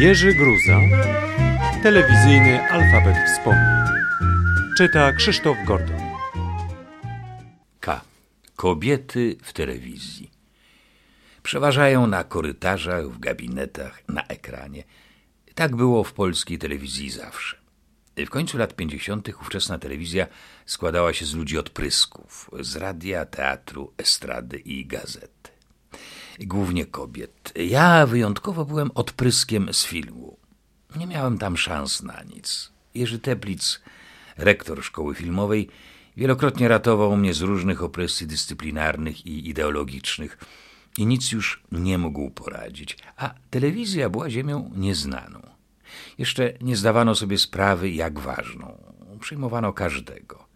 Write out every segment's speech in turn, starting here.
Jerzy Gruza, telewizyjny alfabet wspomnień. Czyta Krzysztof Gordon. K. Kobiety w telewizji. Przeważają na korytarzach, w gabinetach, na ekranie. Tak było w polskiej telewizji zawsze. W końcu lat 50. ówczesna telewizja składała się z ludzi odprysków, z radia, teatru, estrady i gazety. Głównie kobiet. Ja wyjątkowo byłem odpryskiem z filmu. Nie miałem tam szans na nic. Jerzy Teplic, rektor szkoły filmowej, wielokrotnie ratował mnie z różnych opresji dyscyplinarnych i ideologicznych i nic już nie mógł poradzić, a telewizja była ziemią nieznaną. Jeszcze nie zdawano sobie sprawy, jak ważną. Przyjmowano każdego.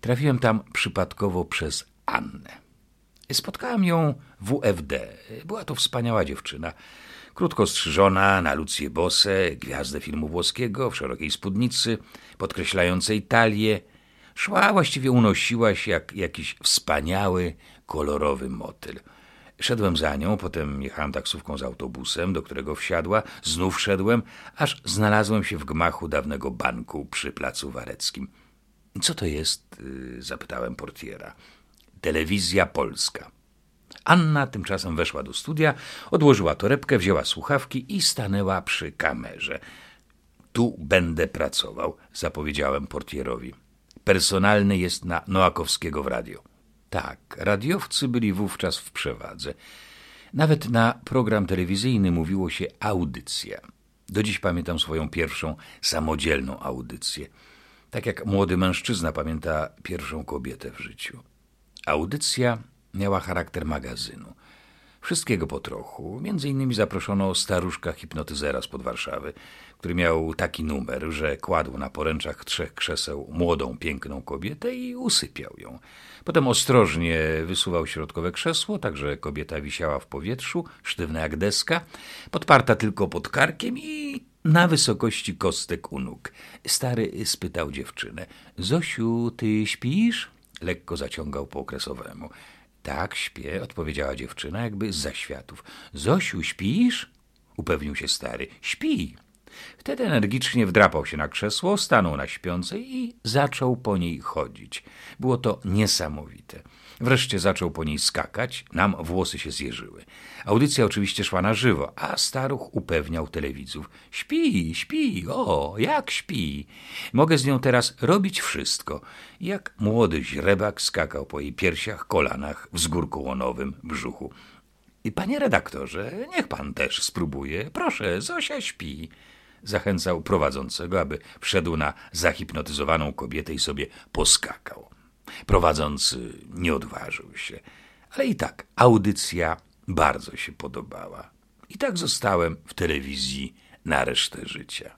Trafiłem tam przypadkowo przez Annę. Spotkałem ją w UFD. Była to wspaniała dziewczyna. Krótko strzyżona, na Lucję Bosę, gwiazdę filmu włoskiego, w szerokiej spódnicy, podkreślającej talię. Szła, właściwie unosiła się jak jakiś wspaniały, kolorowy motyl. Szedłem za nią, potem jechałem taksówką z autobusem, do którego wsiadła, znów szedłem, aż znalazłem się w gmachu dawnego banku przy placu Wareckim. Co to jest? Y, zapytałem portiera. Telewizja Polska. Anna tymczasem weszła do studia, odłożyła torebkę, wzięła słuchawki i stanęła przy kamerze. Tu będę pracował, zapowiedziałem portierowi. Personalny jest na Noakowskiego w radio. Tak, radiowcy byli wówczas w przewadze. Nawet na program telewizyjny mówiło się audycja. Do dziś pamiętam swoją pierwszą samodzielną audycję. Tak jak młody mężczyzna pamięta pierwszą kobietę w życiu. Audycja miała charakter magazynu. Wszystkiego po trochu. Między innymi zaproszono staruszka hipnotyzera spod Warszawy, który miał taki numer, że kładł na poręczach trzech krzeseł młodą, piękną kobietę i usypiał ją. Potem ostrożnie wysuwał środkowe krzesło, tak że kobieta wisiała w powietrzu, sztywna jak deska, podparta tylko pod karkiem i na wysokości kostek u nóg. Stary spytał dziewczynę: Zosiu, ty śpisz? Lekko zaciągał po okresowemu. Tak, śpię, odpowiedziała dziewczyna, jakby z zaświatów. Zosiu, śpisz? Upewnił się stary. Śpi. Wtedy energicznie wdrapał się na krzesło, stanął na śpiącej i zaczął po niej chodzić. Było to niesamowite. Wreszcie zaczął po niej skakać, nam włosy się zjeżyły. Audycja oczywiście szła na żywo, a staruch upewniał telewidzów. Śpi, śpi, o, jak śpi. Mogę z nią teraz robić wszystko. Jak młody źrebak skakał po jej piersiach, kolanach, wzgórku łonowym, brzuchu. Panie redaktorze, niech pan też spróbuje. Proszę, Zosia śpi. Zachęcał prowadzącego, aby wszedł na zahipnotyzowaną kobietę i sobie poskakał. Prowadzący nie odważył się, ale i tak audycja bardzo się podobała. I tak zostałem w telewizji na resztę życia.